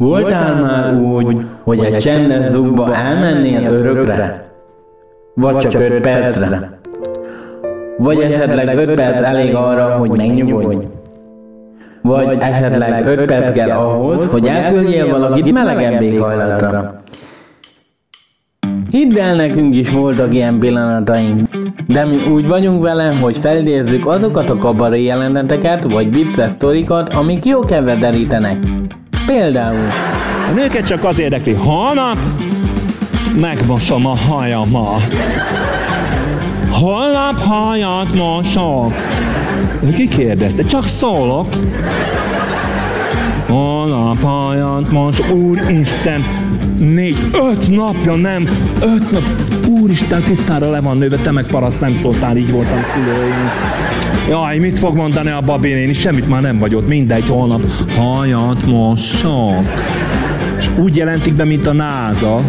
Voltál már úgy, hogy egy csendes zugba elmennél örökre? Vagy csak öt percre? Vagy esetleg öt perc elég arra, hogy megnyugodj? Vagy esetleg öt perc kell ahhoz, hogy elküldjél valakit melegebb éghajlatra? Hidd el, nekünk is voltak ilyen pillanataink, de mi úgy vagyunk vele, hogy felidézzük azokat a kabaré jeleneteket vagy vicces sztorikat, amik jó kedvet derítenek. Például A nőket csak az érdekli, holnap megmosom a hajamat. Holnap hajat mosok. Ki kérdezte? Csak szólok. Holnap hajat mosok. Úristen, négy, öt napja nem, öt nap. Úristen, tisztára le van nőve, te meg paraszt nem szóltál, így voltam szülőim. Jaj, mit fog mondani a Babi néni? Semmit már nem vagy ott, mindegy, holnap hajat mosok. És úgy jelentik be, mint a NASA.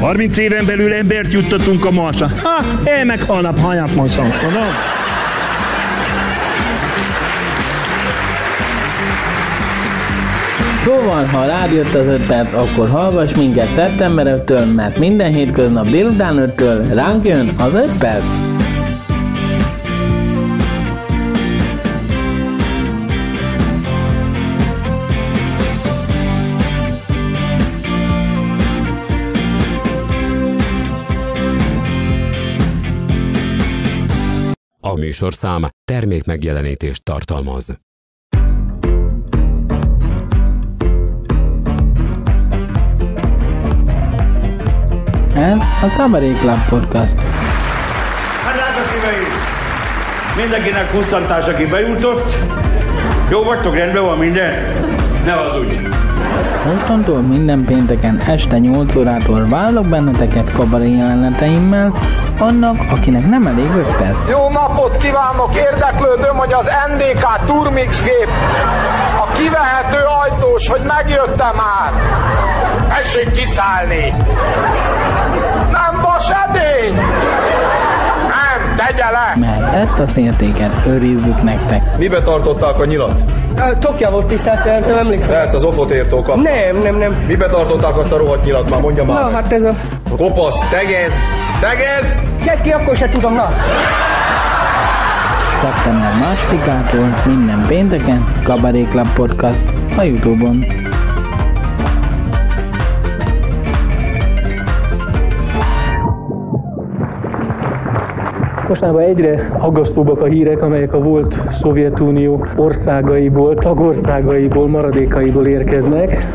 30 éven belül embert juttatunk a Marsra. Ha, én meg holnap hajat mosok, tudod? Szóval, ha rád jött az 5 perc, akkor hallgass minket szeptember 5-től, mert minden hétköznap délután 5-től ránk jön az 5 perc. A műsorszám termék megjelenítést tartalmaz. Ez a Cabaret Club Podcast. Hát drága szíveim! Mindenkinek kusztantás, aki bejutott. Jó vagytok, rendben van minden? Ne hazudj! Mostantól minden pénteken este 8 órától várlak benneteket kabaré jeleneteimmel, annak, akinek nem elég 5 perc. Jó napot kívánok! Érdeklődöm, hogy az NDK Turmix gép a kivehető ajtós, hogy megjött-e már? Tessék kiszállni! Edény! Nem, tegye le! Mert ezt a szértéket őrizzük nektek. Mibe tartották a nyilat? Tokja volt tisztelt, nem emlékszem. Persze, az ofotértól kapta. Nem, nem, nem. Mibe tartották azt a rohadt nyilat? Már mondja már Na, meg. hát ez a... Kopasz, tegez! Tegez! Cseszki, akkor se tudom, na. Szeptember másodikától minden pénteken Club Podcast a Youtube-on. Mostanában egyre aggasztóbbak a hírek, amelyek a volt Szovjetunió országaiból, tagországaiból, maradékaiból érkeznek.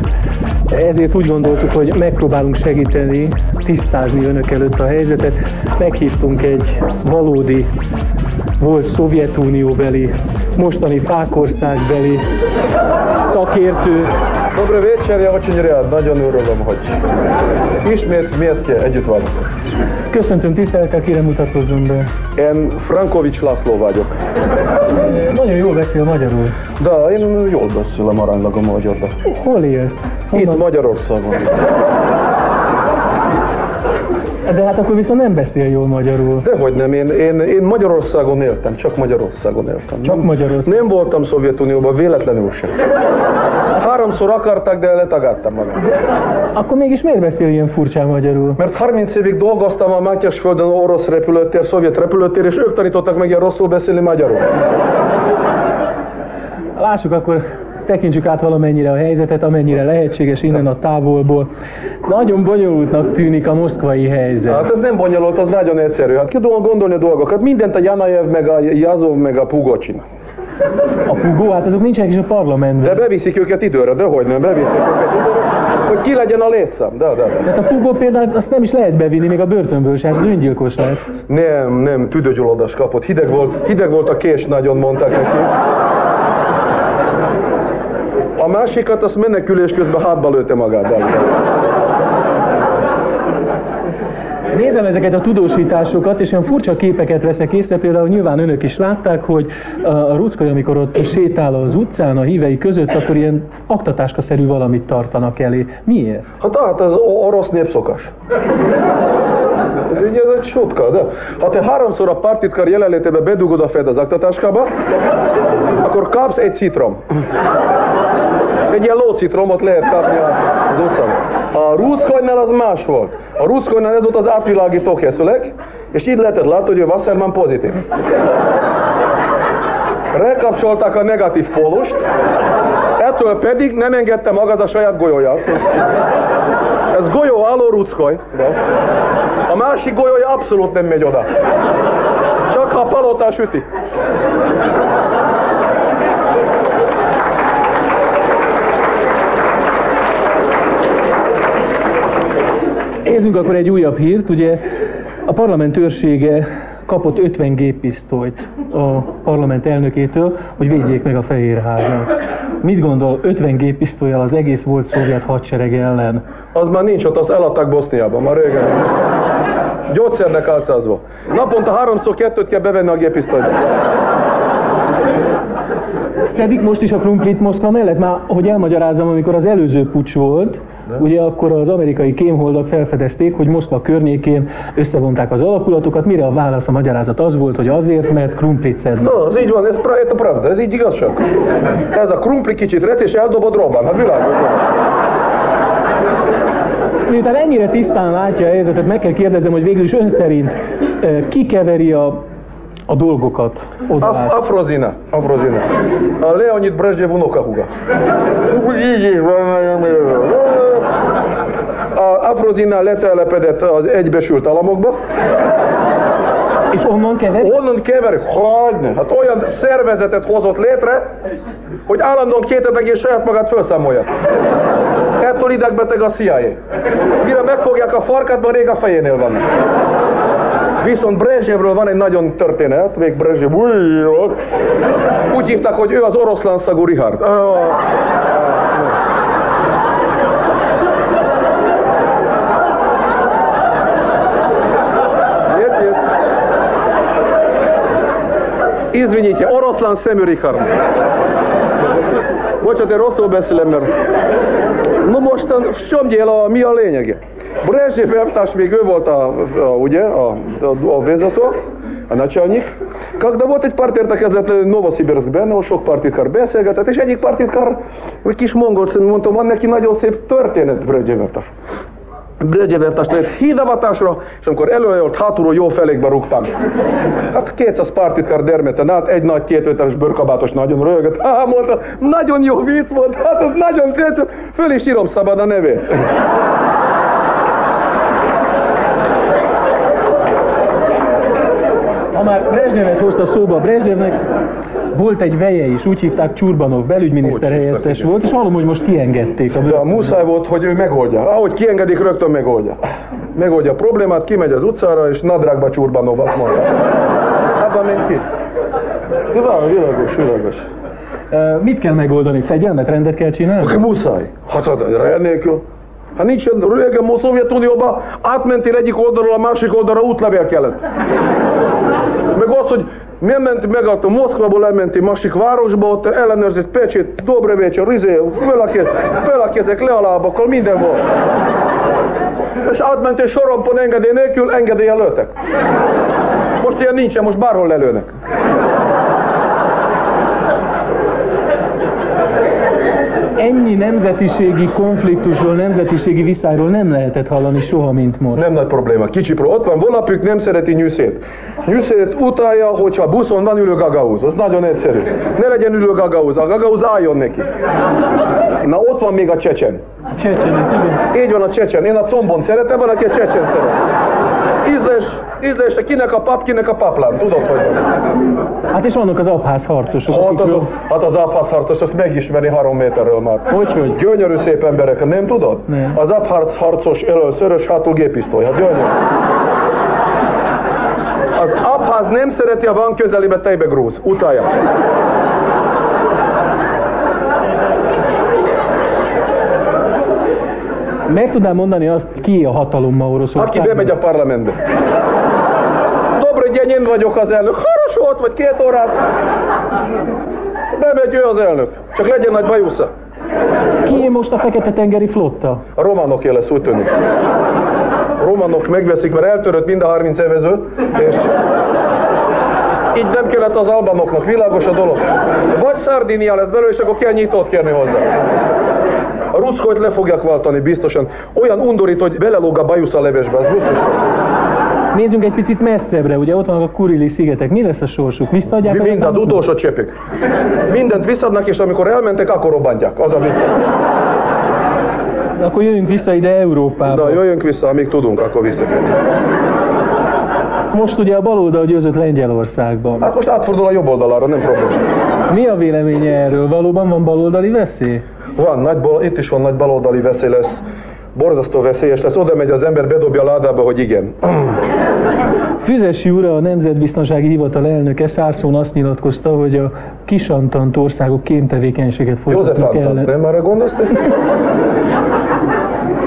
Ezért úgy gondoltuk, hogy megpróbálunk segíteni, tisztázni önök előtt a helyzetet. Meghívtunk egy valódi volt Szovjetunióbeli, mostani Fákországbeli szakértő, Добрый вечер, я очень рад. Nagyon örülöm, hogy ismét вместе együtt vagyunk. Köszöntöm tisztelettel, kérem mutatkozzon be. Én Frankovics László vagyok. Nagyon jól beszél magyarul. De én jól beszélem aránylag a magyarra. Hol él? Itt Magyarországon. De hát akkor viszont nem beszél jól magyarul. Dehogy nem, én, én, én Magyarországon éltem, csak Magyarországon éltem. Csak nem, Magyarországon. Nem voltam Szovjetunióban, véletlenül sem. Háromszor akartak, de letagadtam magam. Akkor mégis miért beszél ilyen furcsán magyarul? Mert 30 évig dolgoztam a Mátyásföldön orosz repülőtér, szovjet repülőtér, és ők tanítottak meg ilyen rosszul beszélni magyarul. Lássuk akkor, tekintsük át valamennyire a helyzetet, amennyire lehetséges innen a távolból. Nagyon bonyolultnak tűnik a moszkvai helyzet. Hát ez nem bonyolult, az nagyon egyszerű. Hát ki tudom gondolni a dolgokat. Mindent a Janajev, meg a Jazov, meg a Pugo csinál. A pugó, hát azok nincsenek is a parlamentben. De beviszik őket időre, de hogy nem, beviszik őket időre, hogy ki legyen a létszám. De, de. Tehát a pugó például azt nem is lehet bevinni még a börtönből se, hát az öngyilkos lehet. Nem, nem, tüdőgyulladás kapott. Hideg volt, hideg volt a kés, nagyon mondták neki. A másikat azt menekülés közben hátba lőtte magát. Nézem ezeket a tudósításokat, és olyan furcsa képeket veszek észre, például nyilván önök is látták, hogy a Ruckaj, amikor ott sétál az utcán a hívei között, akkor ilyen aktatáskaszerű valamit tartanak elé. Miért? Hát, hát ez orosz népszokás. Így ez egy sotka, de ha te háromszor a pártitkár jelenlétébe bedugod a fejed az aktatáskába, akkor kapsz egy citrom. Egy ilyen lócitromot lehet kapni az utcán. A Ruszkojnál az más volt. A Ruszkojnál ez volt az átvilágító készülék, és így lehetett látni, hogy ő Wasserman pozitív. Rekapcsolták a negatív pólust, ettől pedig nem engedte maga a saját golyóját. Ez golyó álló ruckoj. A másik golyója abszolút nem megy oda. Csak ha palotás üti. Nézzünk akkor egy újabb hírt, ugye a parlament őrsége kapott 50 géppisztolyt a parlament elnökétől, hogy védjék meg a Fehérházat. Mit gondol 50 géppisztolyjal az egész volt szovjet hadsereg ellen? Az már nincs ott, azt eladták Boszniában, már régen. Gyógyszernek álcázva. Naponta háromszor kettőt kell bevenni a gépisztolyt. Szedik most is a krumplit Moszkva mellett? Már, hogy elmagyarázom, amikor az előző pucs volt, Ugye akkor az amerikai kémholdak felfedezték, hogy Moszkva környékén összevonták az alakulatokat, mire a válasz, a magyarázat az volt, hogy azért, mert krumplit szednek. No, ez így van, ez, ez pravda, ez így igazság. Ez a krumpli kicsit ret, és eldobod robban, hát világos. Miután ennyire tisztán látja a helyzetet, meg kell kérdezem, hogy végül is ön szerint eh, ki keveri a, a dolgokat oda Af-? Afrozina, Afrozina. A Leonid Brezsnyev unokahuga. A Afrozina letelepedett az egybesült államokba. És onnan keveri? Honnan keveri? Hogyne. Hát olyan szervezetet hozott létre, hogy állandóan kétetek és saját magát felszámolja. Ettől idegbeteg a CIA. Mire megfogják a farkát, már rég a fejénél vannak. Viszont Brezsnyevről van egy nagyon történet, még Brezsnyev újról. Úgy hívták, hogy ő az oroszlán szagú Richard. Ah, Нет, нет. Извините, oroszlán szemű Richard. Bocsánat, én rosszul beszélem, mert... No mostan, в чем дело, mi a lényege? Brezsnyev elvtárs még ő volt a, a ugye, a, a, a vezető, a начальник. Когда volt egy pártértekezlet Novosibirskben, ahol sok pártitkár beszélgetett, és egyik pártitkár, egy kis mongol szemű, mondtam, van neki nagyon szép történet Brezsnyev elvtárs. Brezsnyev elvtárs lett hídavatásra, és amikor előjött hátulról jó felékbe rúgtam. Hát 200 pártitkár dermeten át, egy nagy két méteres bőrkabátos nagyon röhögött. Há, mondta, nagyon jó vicc volt, hát ez nagyon tetszett, föl is írom szabad a nevét. Ha már Brezsnyevet hozta szóba, Brezsnyevnek volt egy veje is, úgy hívták Csurbanov, belügyminiszter helyettes volt, és hallom, hogy most kiengedték a De a muszáj volt, hogy ő megoldja. Ahogy kiengedik, rögtön megoldja. Megoldja a problémát, kimegy az utcára, és nadrágba csurbanov, azt mondta. Abban ment ki. De van, világos, világos. Mit kell megoldani? Fegyelmet, rendet kell csinálni? Akkor muszáj. Hát a rend nélkül. Hát nincs régen Szovjetunióban átmentél egyik oldalról a másik oldalra útlevél kellett. Meg az, hogy nem ment meg a Moszkvából elmenti másik városba, ott ellenőrzött pecsét, dobre večer, rizé, fel a kezek, le a lábakkal, minden volt. És átmentél sorompon engedély nélkül, engedélye lőttek. Most ilyen nincsen, most bárhol lelőnek. Ennyi nemzetiségi konfliktusról, nemzetiségi viszályról nem lehetett hallani soha, mint most. Nem nagy probléma, kicsi probléma. Ott van volapük, nem szereti nyűszét. Nyűszét utálja, hogyha buszon van ülő gagauz. Az nagyon egyszerű. Ne legyen ülő gagauz, a gagauz álljon neki. Na ott van még a csecsen. Csecsenek, igen. Így van a csecsen. Én a combon szeretem, van, aki a csecsen szeret. Ízles, ízles, de kinek a pap, kinek a paplán. Tudod, hogy. Hát és vannak az abház harcosok, Hát az, akikről... hát az Abház harcos, azt megismeri három méterről már. Hogy, hogy? Gyönyörű szép emberek, nem tudod? Nem. Az Abház harcos előszörös hátul gépisztoly, hát gyönyörű. Az Abház nem szereti, ha van közelébe tejbe grúz. Utálja. Meg tudnám mondani azt, ki a hatalom ma Aki Oroszországban? bemegy a parlamentbe hogy én, vagyok az elnök. Harasolt vagy két órán. Bemegy ő az elnök. Csak legyen nagy bajusza. Ki most a Fekete-tengeri flotta? A romanoké lesz, úgy tűnik. A romanok megveszik, mert eltörött mind a 30 evező, és így nem kellett az albanoknak, világos a dolog. Vagy Szardinia lesz belőle, és akkor kell nyitót kérni hozzá. A ruckot le fogják váltani, biztosan. Olyan undorít, hogy belelóg a bajusz a levesbe, az biztos. Nézzünk egy picit messzebbre, ugye ott vannak a Kurili szigetek. Mi lesz a sorsuk? Visszaadják? a Mindent, japánoknak? utolsó csepig. Mindent visszadnak, és amikor elmentek, akkor robbantják. Az a. Akkor jöjjünk vissza ide Európába. De jöjjünk vissza, amíg tudunk, akkor visszatérünk. Most ugye a baloldal győzött Lengyelországban. Hát most átfordul a jobb oldalára, nem probléma. Mi a véleménye erről? Valóban van baloldali veszély? Van, nagy bal, itt is van nagy baloldali veszély lesz. Borzasztó veszélyes lesz. Oda megy az ember, bedobja a ládába, hogy igen. Füzesi ura, a Nemzetbiztonsági Hivatal elnöke Szárszón azt nyilatkozta, hogy a kisantant országok kémtevékenységet József folytatnak Antal, ellen. nem arra gondolsz?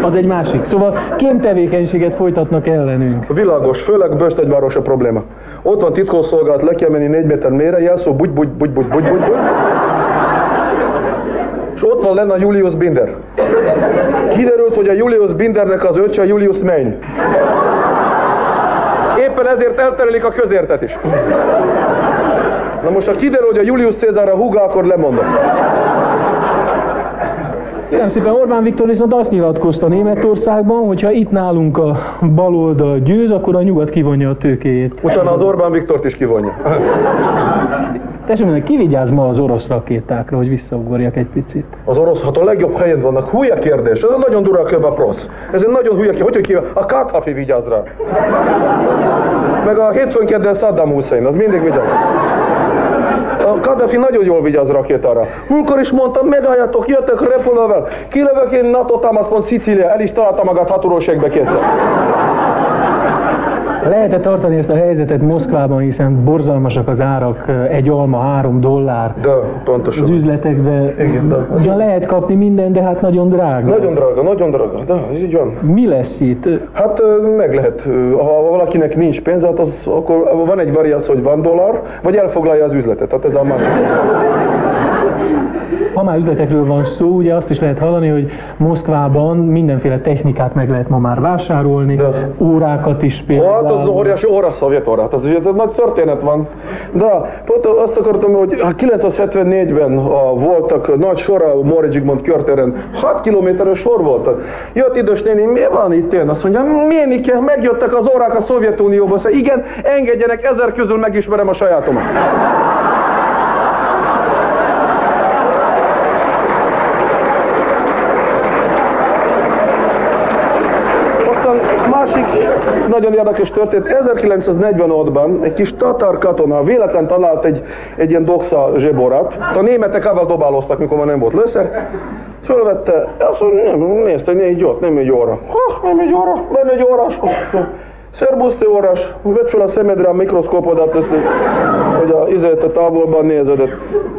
Az egy másik. Szóval kémtevékenységet folytatnak ellenünk. Világos, főleg Böstegyváros a probléma. Ott van titkosszolgálat, le kell menni négy méter mélyre, jelszó bugy, bugy, bugy, bugy, bugy, bugy, bugy. És ott van lenne a Julius Binder. Kiderült, hogy a Julius Bindernek az öccse a Julius Main. Éppen ezért elterelik a közértet is. Na most, ha kiderül, hogy a Julius Cézár a húga, akkor lemondom. Nem szépen Orbán Viktor viszont azt nyilatkozta Németországban, hogy ha itt nálunk a baloldal győz, akkor a nyugat kivonja a tőkéjét. Utána az Orbán Viktort is kivonja. Tessék meg, ki vigyáz ma az orosz rakétákra, hogy visszaugorjak egy picit? Az orosz, hát a legjobb helyen vannak. Hülye kérdés. Ez egy nagyon durva köbaprosz. Ez egy nagyon hülye kérdés. Hogy, hogy hívja? A Kadhafi vigyáz rá. Meg a hétfőn kedden Saddam Hussein, az mindig vigyáz. A Kadhafi nagyon jól vigyáz rakétára. Múlkor is mondtam, megálljatok, jöttek repülővel. Kilövök én NATO támaszpont Szicília, el is találta magát haturóségbe kétszer. Lehet-e tartani ezt a helyzetet Moszkvában, hiszen borzalmasak az árak, egy alma három dollár De, pontosan. az üzletekben. Igen, de- Ugyan lehet kapni minden, de hát nagyon drága. Nagyon drága, nagyon drága. De, ez így van. Mi lesz itt? Hát ö, meg lehet, ö, ha valakinek nincs pénz, hát az, akkor van egy variáció, hogy van dollár, vagy elfoglalja az üzletet. Hát ez a másik. Ha már üzletekről van szó, ugye azt is lehet hallani, hogy Moszkvában mindenféle technikát meg lehet ma már vásárolni, De. órákat is Hát az például. óriási óra, szovjet óra, az ugye nagy történet van. De pont azt akartam, hogy ha 974-ben a, voltak nagy sor a Mori Zsigmond körtéren, 6 kilométeres sor voltak. Jött idős néni, mi van itt én? Azt mondja, kell, megjöttek az órák a Szovjetunióba. Szóval igen, engedjenek, ezer közül megismerem a sajátomat. Aztán másik nagyon érdekes történet, 1946-ban egy kis tatár katona véletlen talált egy, egy ilyen doxa zseborát. A németek avval dobáloztak, mikor már nem volt lőszer. Fölvette, azt mondja, nem, nézte, négy jót, nem egy óra. Ha, nem egy óra, nem egy órás. Szerbusz, te órás, vedd fel a szemedre a mikroszkópodat, ezt, hogy a izét a távolban nézed.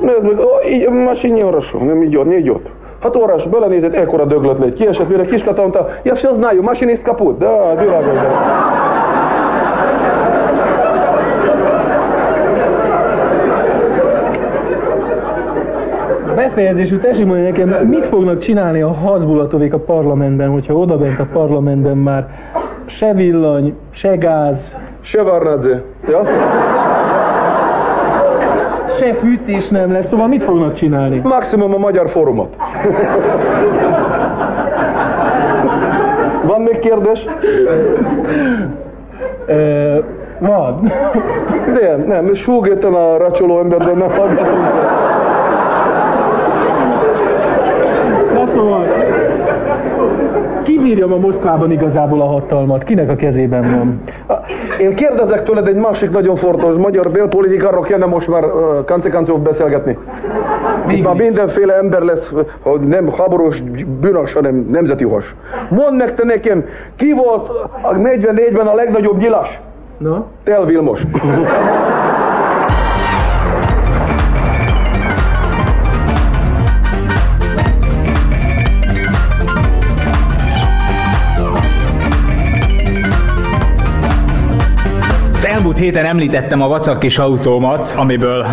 Nézd meg, ó, így, másik órás, nem így jót, négy jót. Hát órás belenézett, ekkora döglött le, kiesett, mire kiskata mondta, ja все знаю, машинист kaput, de világos. De. Befejezésül tessék mondani nekem, mit fognak csinálni a hazbulatovék a parlamentben, hogyha odabent a parlamentben már se villany, se gáz, Se Varnadze. Ja? Se fűtés nem lesz, szóval mit fognak csinálni? Maximum a magyar fórumot. Van még kérdés? Ö, van. De nem, súgéten a racsoló ember, de nem hallgatom. Na szóval, ki bírja ma Moszkvában igazából a hatalmat? Kinek a kezében van? Én kérdezek tőled egy másik nagyon fontos magyar belpolitikáról kéne most már uh, kancekancov beszélgetni. Itt már mindenféle ember lesz, hogy nem háborús bűnös, hanem nemzeti has. Mondd meg te nekem, ki volt a 44-ben a legnagyobb nyilas? Na? Tel Vilmos. elmúlt héten említettem a vacak kis autómat, amiből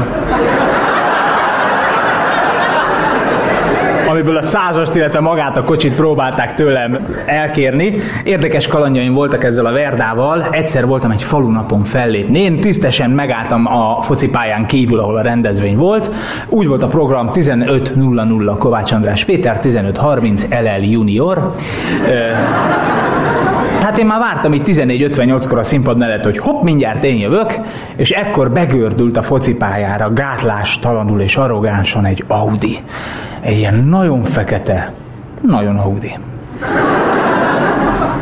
amiből a százast, illetve magát a kocsit próbálták tőlem elkérni. Érdekes kalandjaim voltak ezzel a Verdával. Egyszer voltam egy falunapon fellépni. Én tisztesen megálltam a focipályán kívül, ahol a rendezvény volt. Úgy volt a program 15.00 Kovács András Péter, 15.30 LL Junior. Ö, Hát én már vártam itt 14.58-kor a színpad mellett, hogy hopp, mindjárt én jövök, és ekkor begördült a focipályára gátlástalanul és arrogánsan egy Audi. Egy ilyen nagyon fekete, nagyon Audi.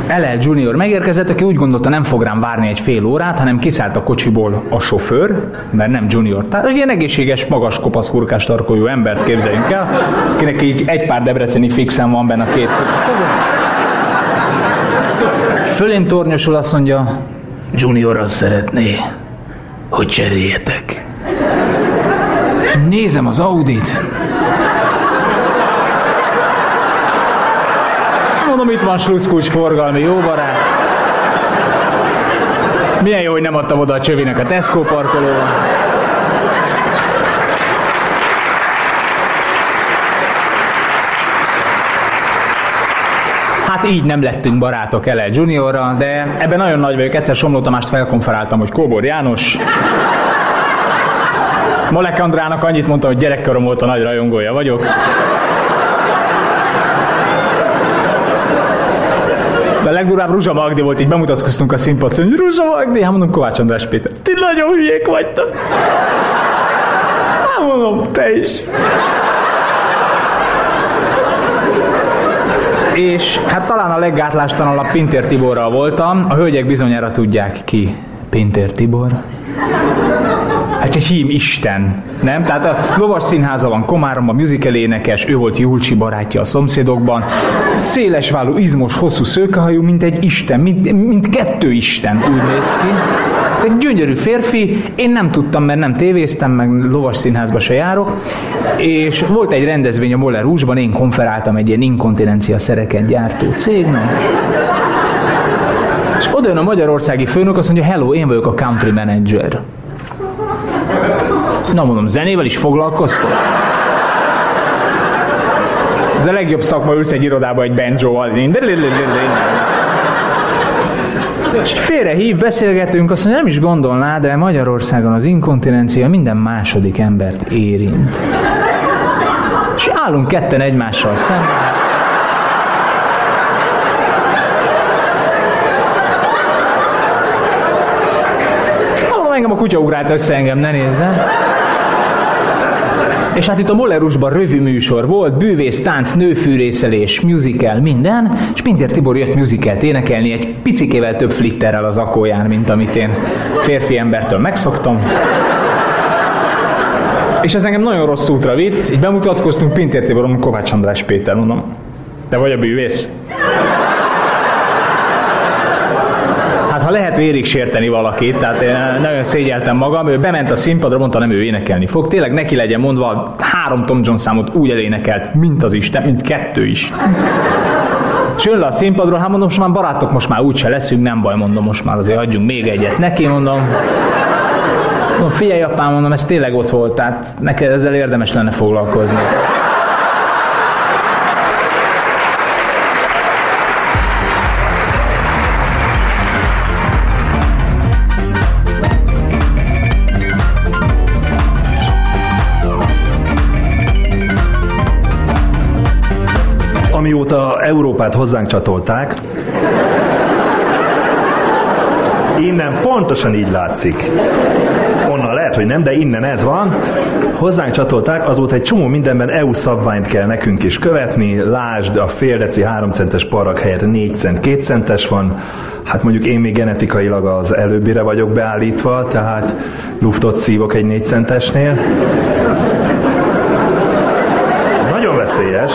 LL Junior megérkezett, aki úgy gondolta nem fog rám várni egy fél órát, hanem kiszállt a kocsiból a sofőr, mert nem Junior. Tehát egy ilyen egészséges, magas, kopasz, hurkás tarkoljú embert képzeljünk el, akinek így egy pár debreceni fixen van benne a két Fölém tornyosul azt mondja, Junior azt szeretné, hogy cseréljetek. Nézem az Audit. Mondom, itt van sluszkus forgalmi, jó barát. Milyen jó, hogy nem adtam oda a csövinek a Tesco parkolóban. Hát így nem lettünk barátok ele Juniorra, de ebben nagyon nagy vagyok. Egyszer Somló Tamást felkonferáltam, hogy Kóbor János. Molek Andrának annyit mondtam, hogy gyerekkorom óta nagy rajongója vagyok. De a legdurább Ruzsa Magdi volt, így bemutatkoztunk a színpadon, hogy Ruzsa Magdi, hát mondom Kovács András Péter. Ti nagyon hülyék vagytok. Hát mondom, te is. És hát talán a leggátlástalanabb Pintér Tiborral voltam. A hölgyek bizonyára tudják ki Pintér Tibor. Hát egy hím Isten, nem? Tehát a Lovas Színháza van Komáromban, musical énekes, ő volt Julcsi barátja a szomszédokban. Szélesvállú, izmos, hosszú szőkehajú, mint egy Isten, mint, mint kettő Isten, úgy néz ki. Egy gyönyörű férfi, én nem tudtam, mert nem tévéztem, meg lovas színházba se járok, és volt egy rendezvény a Moller Rúzsban, én konferáltam egy ilyen inkontinencia szereket gyártó cégnek. És oda jön a magyarországi főnök, azt mondja, hello, én vagyok a country manager. Na mondom, zenével is foglalkoztok? Ez a legjobb szakma, ülsz egy irodába egy banjo-val. És félre hív, beszélgetünk, azt mondja, nem is gondolná, de Magyarországon az inkontinencia minden második embert érint. És állunk ketten egymással szemben. Mondom, engem a kutya ugrált össze engem, ne nézzen. És hát itt a Mollerusban rövű műsor volt, bűvész, tánc, nőfűrészelés, musical, minden, és Pintér Tibor jött musicalt énekelni egy picikével több flitterrel az akóján, mint amit én férfi embertől megszoktam. És ez engem nagyon rossz útra vitt, így bemutatkoztunk Pintér Tibor, mondom, Kovács András Péter, mondom, te vagy a bűvész? Hát ha lehet vérig sérteni valakit, tehát én nagyon szégyeltem magam, ő bement a színpadra, mondta nem ő énekelni fog. Tényleg neki legyen mondva, három Tom Jones számot úgy elénekelt, mint az Isten, mint kettő is. És jön le a színpadról, hát mondom, most már barátok, most már úgyse leszünk, nem baj, mondom, most már azért adjunk még egyet neki, mondom. Mondom, figyelj apám, mondom, ez tényleg ott volt, tehát neked ezzel érdemes lenne foglalkozni. Amióta Európát hozzánk csatolták, innen pontosan így látszik. Onnan lehet, hogy nem, de innen ez van. Hozzánk csatolták, azóta egy csomó mindenben EU szabványt kell nekünk is követni. Lásd, a fél deci 3 centes parag helyett 4 cent, 2 centes van. Hát mondjuk én még genetikailag az előbbire vagyok beállítva, tehát luftot szívok egy 4 centesnél. Nagyon veszélyes.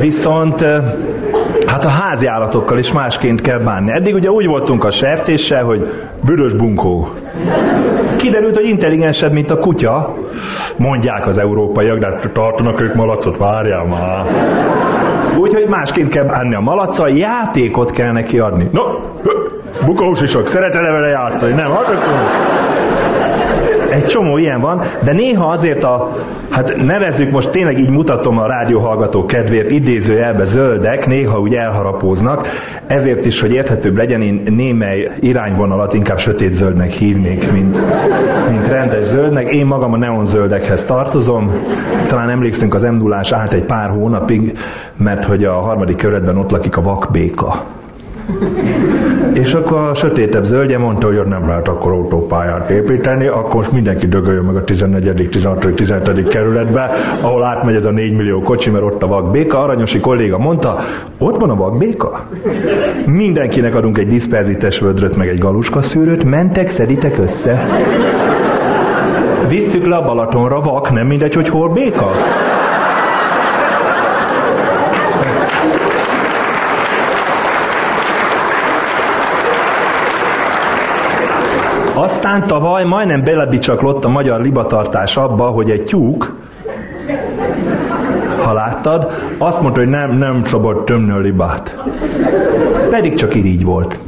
Viszont hát a házi állatokkal is másként kell bánni. Eddig ugye úgy voltunk a sertéssel, hogy büdös bunkó. Kiderült, hogy intelligensebb, mint a kutya. Mondják az európaiak, de hát tartanak ők malacot, várjál már. Úgyhogy másként kell bánni a malaccal, játékot kell neki adni. No, bukós isok, szeretel vele játszani? Nem, hát akkor... Egy csomó ilyen van, de néha azért a, hát nevezzük most tényleg így mutatom a rádióhallgató kedvéért, idézőjelbe zöldek, néha úgy elharapóznak, ezért is, hogy érthetőbb legyen, én némely irányvonalat inkább sötét zöldnek hívnék, mint, mint rendes zöldnek. Én magam a neonzöldekhez tartozom, talán emlékszünk az m állt egy pár hónapig, mert hogy a harmadik körödben ott lakik a vakbéka. És akkor a sötétebb zöldje mondta, hogy nem lehet akkor autópályát építeni, akkor most mindenki dögöljön meg a 14., 16., 17. kerületbe, ahol átmegy ez a 4 millió kocsi, mert ott a vakbéka. Aranyosi kolléga mondta, ott van a vakbéka? Mindenkinek adunk egy diszperzites vödröt, meg egy galuska szűrőt, mentek, szeditek össze. Visszük le a Balatonra, vak, nem mindegy, hogy hol béka? Aztán tavaly majdnem belebicsaklott a magyar libatartás abba, hogy egy tyúk, ha láttad, azt mondta, hogy nem, nem szabad tömni a libát. Pedig csak irigy volt.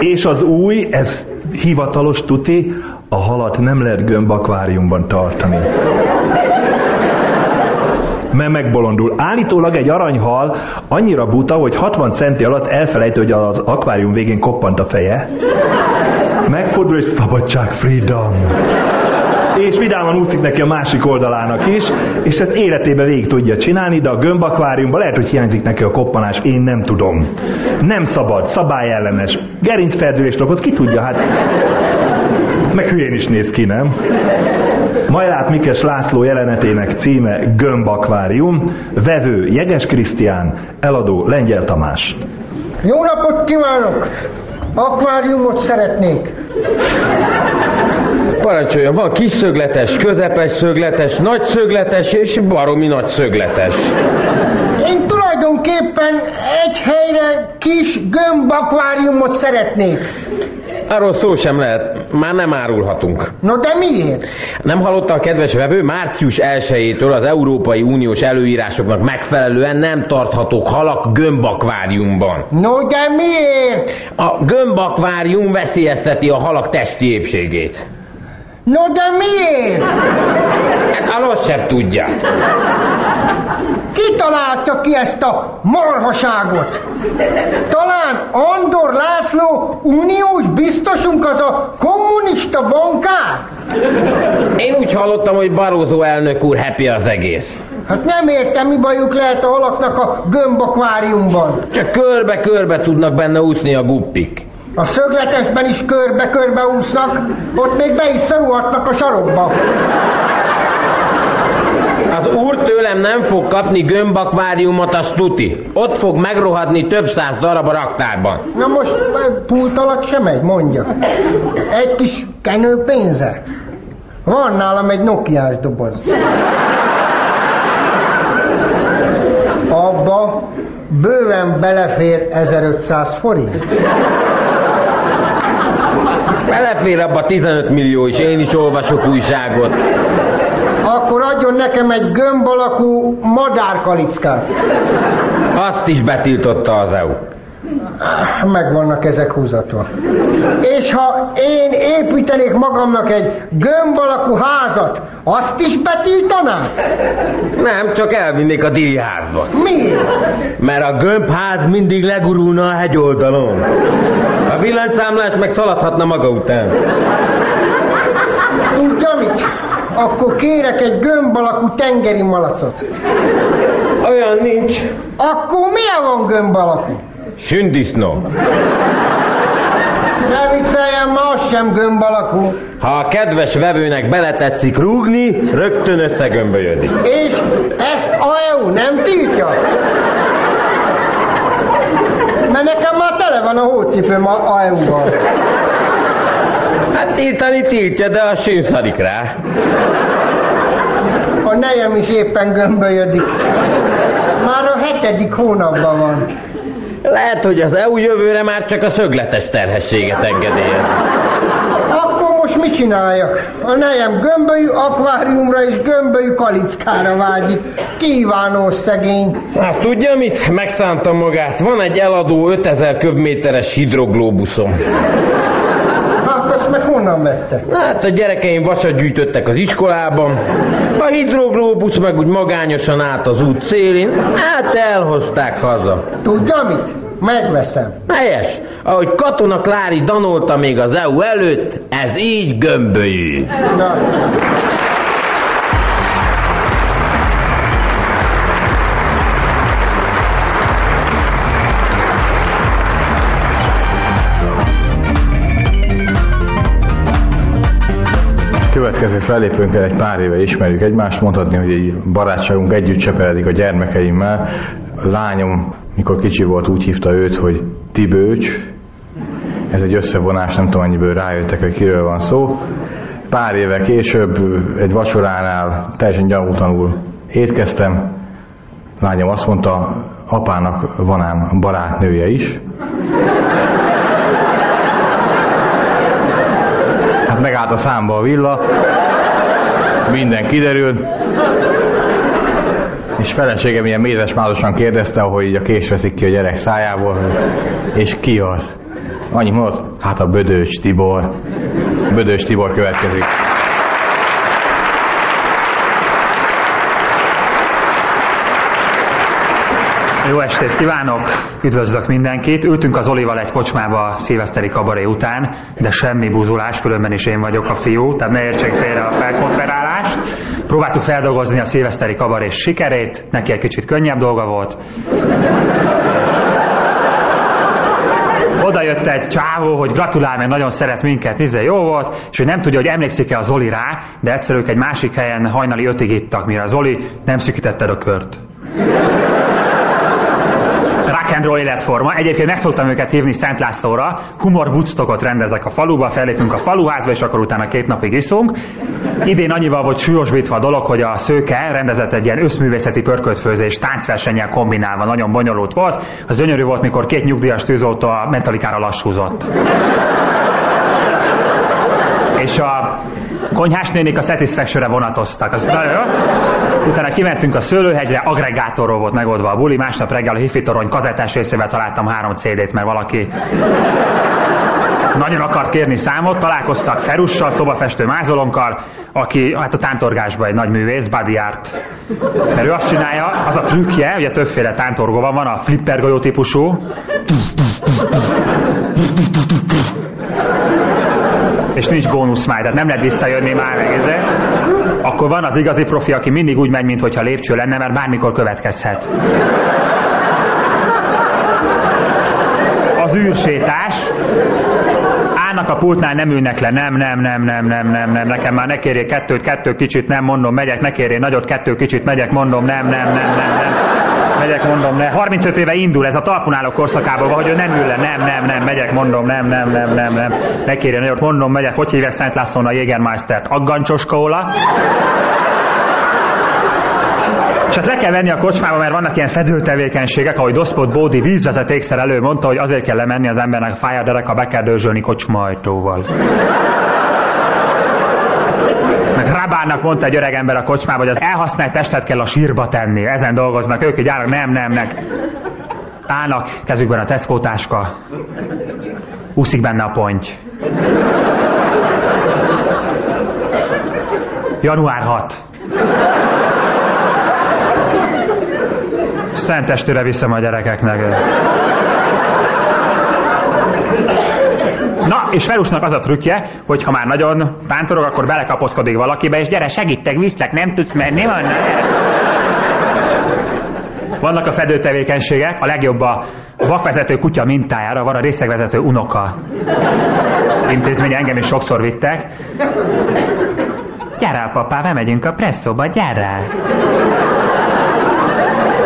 És az új, ez hivatalos tuti, a halat nem lehet gömbakváriumban tartani mert megbolondul. Állítólag egy aranyhal annyira buta, hogy 60 centi alatt elfelejtő, hogy az akvárium végén koppant a feje. Megfordul, és szabadság, freedom és vidáman úszik neki a másik oldalának is, és ezt életébe végig tudja csinálni, de a gömbakváriumban lehet, hogy hiányzik neki a koppanás, én nem tudom. Nem szabad, szabályellenes, gerincferdülést okoz, ki tudja, hát meg hülyén is néz ki, nem? Majlát Mikes László jelenetének címe Gömbakvárium, vevő Jeges Krisztián, eladó Lengyel Tamás. Jó napot kívánok! Akváriumot szeretnék. Parancsoljon, van kis szögletes, közepes szögletes, nagy szögletes és baromi nagy szögletes. Én tulajdonképpen egy helyre kis gömb akváriumot szeretnék. Arról szó sem lehet, már nem árulhatunk. No de miért? Nem hallotta a kedves vevő, március 1-től az Európai Uniós előírásoknak megfelelően nem tarthatók halak gömbakváriumban. No de miért? A gömbakvárium veszélyezteti a halak testi épségét. No de miért? Hát a sem tudja. Ki találta ki ezt a marhaságot? Talán Andor László uniós biztosunk az a kommunista bankár? Én úgy hallottam, hogy Barózó elnök úr happy az egész. Hát nem értem, mi bajuk lehet a halaknak a gömbakváriumban. Csak körbe-körbe tudnak benne úszni a guppik. A szögletesben is körbe-körbe úsznak, ott még be is szorulhatnak a sarokba. Tőlem nem fog kapni gömbakváriumot, a tuti. Ott fog megrohadni több száz darab a raktárban. Na most pult alatt sem megy, mondja. Egy kis kenő pénze. Van nálam egy Nokiás doboz. Abba bőven belefér 1500 forint. Belefér abba 15 millió is, én is olvasok újságot. Akkor adjon nekem egy gömb alakú madárkalickát. Azt is betiltotta az EU. Megvannak ezek húzatva. És ha én építenék magamnak egy gömb alakú házat, azt is betiltanák? Nem, csak elvinnék a díjházba. Miért? Mert a gömbház mindig legurulna a hegyoldalon. A villanyszámlás meg szaladhatna maga után. Tudja? Akkor kérek egy gömb alakú tengeri malacot. Olyan nincs. Akkor milyen van gömb alakú? Sündisznó. Ne vicceljen, ma az sem gömb alakú. Ha a kedves vevőnek beletetszik rúgni, rögtön összegömbölyödik. És ezt a EU nem tiltja? Mert nekem már tele van a hócipőm a EU-val. Hát tiltani tiltja, de a sűnszadik rá. A nejem is éppen gömbölyödik. Már a hetedik hónapban van. Lehet, hogy az EU jövőre már csak a szögletes terhességet engedélyez. Akkor most mit csináljak? A nejem gömbölyű akváriumra és gömbölyű kalickára vágyik. Kívános szegény. Hát tudja mit? Megszánta magát. Van egy eladó 5000 köbméteres hidroglóbuszom. Hát azt meg honnan vette? Hát a gyerekeim vasat gyűjtöttek az iskolában. A hidroglóbusz meg úgy magányosan állt az út szélén. Hát elhozták haza. Tudja mit? Megveszem. Helyes. Ahogy Katona Klári danolta még az EU előtt, ez így gömbölyű. Na, Következő fellépőnkkel egy pár éve ismerjük egymást, mondhatni, hogy egy barátságunk együtt cseperedik a gyermekeimmel. A lányom, mikor kicsi volt, úgy hívta őt, hogy Tibőcs. Ez egy összevonás, nem tudom, annyiből rájöttek, hogy kiről van szó. Pár éve később egy vacsoránál teljesen gyanútlanul étkeztem. Lányom azt mondta, apának van ám barátnője is. Megállt a számba a villa, minden kiderült, és feleségem ilyen mézesmázosan kérdezte, ahogy így a kés veszik ki a gyerek szájából, és ki az? Annyi mondott, hát a Bödös Tibor. Bödös Tibor következik. Jó estét kívánok, üdvözlök mindenkit. Ültünk az Olival egy kocsmába a szilveszteri kabaré után, de semmi buzulás, különben is én vagyok a fiú, tehát ne értsék félre a felkonferálást. Próbáltuk feldolgozni a szilveszteri kabaré sikerét, neki egy kicsit könnyebb dolga volt. Oda jött egy csávó, hogy gratulál, meg nagyon szeret minket, izé jó volt, és hogy nem tudja, hogy emlékszik-e az Zoli rá, de egyszer ők egy másik helyen hajnali ötig ittak, mire az Zoli nem szűkítette a kört rock and roll életforma. Egyébként meg szoktam őket hívni Szent Lászlóra. Humor Woodstockot rendezek a faluba, fellépünk a faluházba, és akkor utána két napig iszunk. Idén annyival volt súlyosbítva a dolog, hogy a szőke rendezett egy ilyen összművészeti pörköltfőzés táncversennyel kombinálva. Nagyon bonyolult volt. Az gyönyörű volt, mikor két nyugdíjas tűzoltó a mentalikára lassúzott. És a konyhás nénik a Satisfaction-re vonatoztak. Az nagyon jó. Utána kimentünk a szőlőhegyre, agregátorról volt megoldva a buli, másnap reggel a hifi torony kazettás részével találtam három CD-t, mert valaki nagyon akart kérni számot, találkoztak Ferussal, szobafestő mázolonkkal, aki hát a tántorgásban egy nagy művész, Buddy Art. Mert ő azt csinálja, az a trükkje, ugye többféle tántorgó van, van a flipper golyó típusú, és nincs bónusz már, tehát nem lehet visszajönni már meg ezzel. Akkor van az igazi profi, aki mindig úgy megy, mintha lépcső lenne, mert bármikor következhet. Az űrsétás, állnak a pultnál, nem ülnek le, nem, nem, nem, nem, nem, nem, nem, nekem már ne kérjék kettőt, kettő kicsit, nem, mondom, megyek, ne kérjék nagyot, kettő kicsit, megyek, mondom, nem, nem, nem, nem, nem. Megyek, mondom, ne. 35 éve indul ez a talpon álló korszakában, hogy ő nem ül le, nem, nem, nem, megyek, mondom, nem, nem, nem, nem, nem. Ne kérjen nagyot, mondom, megyek, hogy hívják Szent Lászlón a Jägermeistert? Aggancsos kóla. Csak le kell venni a kocsmába, mert vannak ilyen fedőtevékenységek, ahogy Doszpot Bódi vízvezetékszer elő mondta, hogy azért kell lemenni az embernek a fája dereka, be kell dörzsölni kocsmajtóval. Meg Rabának mondta egy öreg ember a kocsmába, hogy az elhasznált testet kell a sírba tenni. Ezen dolgoznak ők, hogy gyárak, nem, nem, nem. Állnak, kezükben a Tesco táska. Úszik benne a ponty. Január 6. Szentestőre viszem a gyerekeknek. Na, és Ferusnak az a trükkje, hogy ha már nagyon tántorog, akkor belekapaszkodik valakibe, és gyere, segítek, viszlek, nem tudsz menni, van? Vannak a fedőtevékenységek, a legjobb a vakvezető kutya mintájára van a részegvezető unoka. Intézmény engem is sokszor vittek. Gyere, papá, bemegyünk a presszóba, gyere!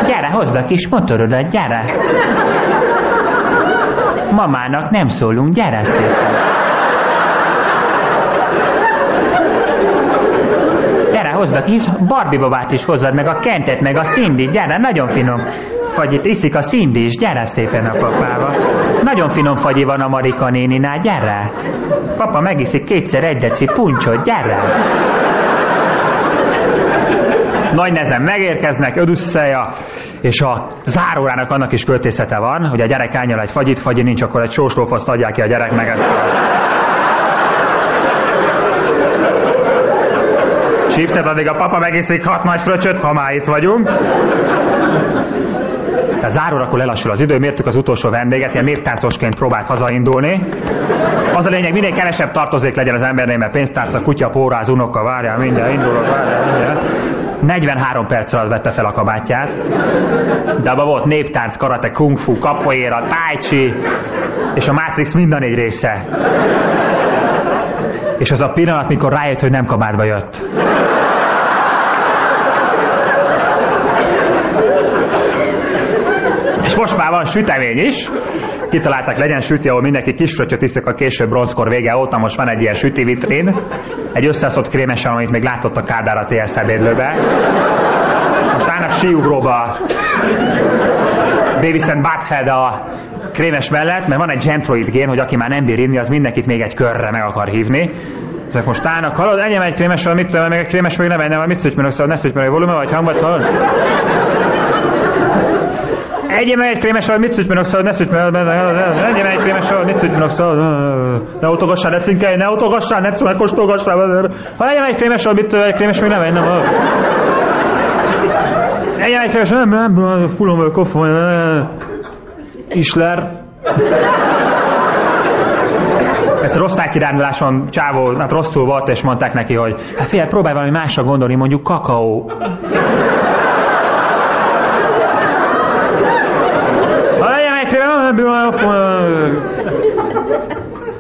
Gyere, hozd a kis motorodat, gyere! Mamának nem szólunk, gyere szépen! Gyere, hozd a kis Barbie babát is hozzad, meg a Kentet, meg a Cindy, gyere, nagyon finom. Fagyit iszik a Cindy is, gyere szépen a papába. Nagyon finom fagyi van a Marika néninál, gyere! Papa megiszik kétszer egy deci puncsot, gyere! Nagy nehezen megérkeznek, Ödüsszeja, és a zárórának annak is költészete van, hogy a gyerek álljon egy fagyit, fagyi nincs, akkor egy sóslófaszt adják ki a gyerek meg ezt a Chipset addig a papa megiszik hat nagy fröccsöt, ha már itt vagyunk. Tehát zárórakor lelassul az idő, mértük az utolsó vendéget, ilyen néptárcosként próbált hazaindulni. Az a lényeg, minél kevesebb tartozék legyen az embernél, mert pénztárca, kutya, póráz, unoka, várjál, mindjárt indulok, várjál, mindjárt. 43 perc alatt vette fel a kabátját, de abban volt néptánc, karate, kung fu, capoeira, tai chi, és a Matrix minden egy része. És az a pillanat, mikor rájött, hogy nem kabátba jött. És most már van sütemény is. Kitalálták, legyen süti, ahol mindenki kisfröccsöt iszik a később bronzkor vége óta. Most van egy ilyen süti vitrin. Egy összeszott krémesen, amit még látott a Kádár a TS ebédlőbe. Most állnak síugróba Davis and Butthead a krémes mellett, mert van egy gentroid gén, hogy aki már nem bír inni, az mindenkit még egy körre meg akar hívni. Ezek most állnak, hallod, egyem egy krémesről, mit tudom, meg egy krémes még nem ennem, mit szügy, szóval ne szügy, mert volume vagy hangbat, hallod? Egyem egy krémesről, mit szügy, szóval ne szügy, egyem egy krémesről, mit szügy, szóval ne utogassál, ne cinkelj, ne utogassál, ne szügy, kóstolgassál, ha egyem egy krémesről, mit egy krémes még nem ennem, hallod? Egyem egy krémesről, nem, nem, fullon vagy kofon, Isler. Egyszer osztálykiránduláson csávó, hát rosszul volt, és mondták neki, hogy hát figyelj, próbálj valami másra gondolni, mondjuk kakaó. Ha legyen egy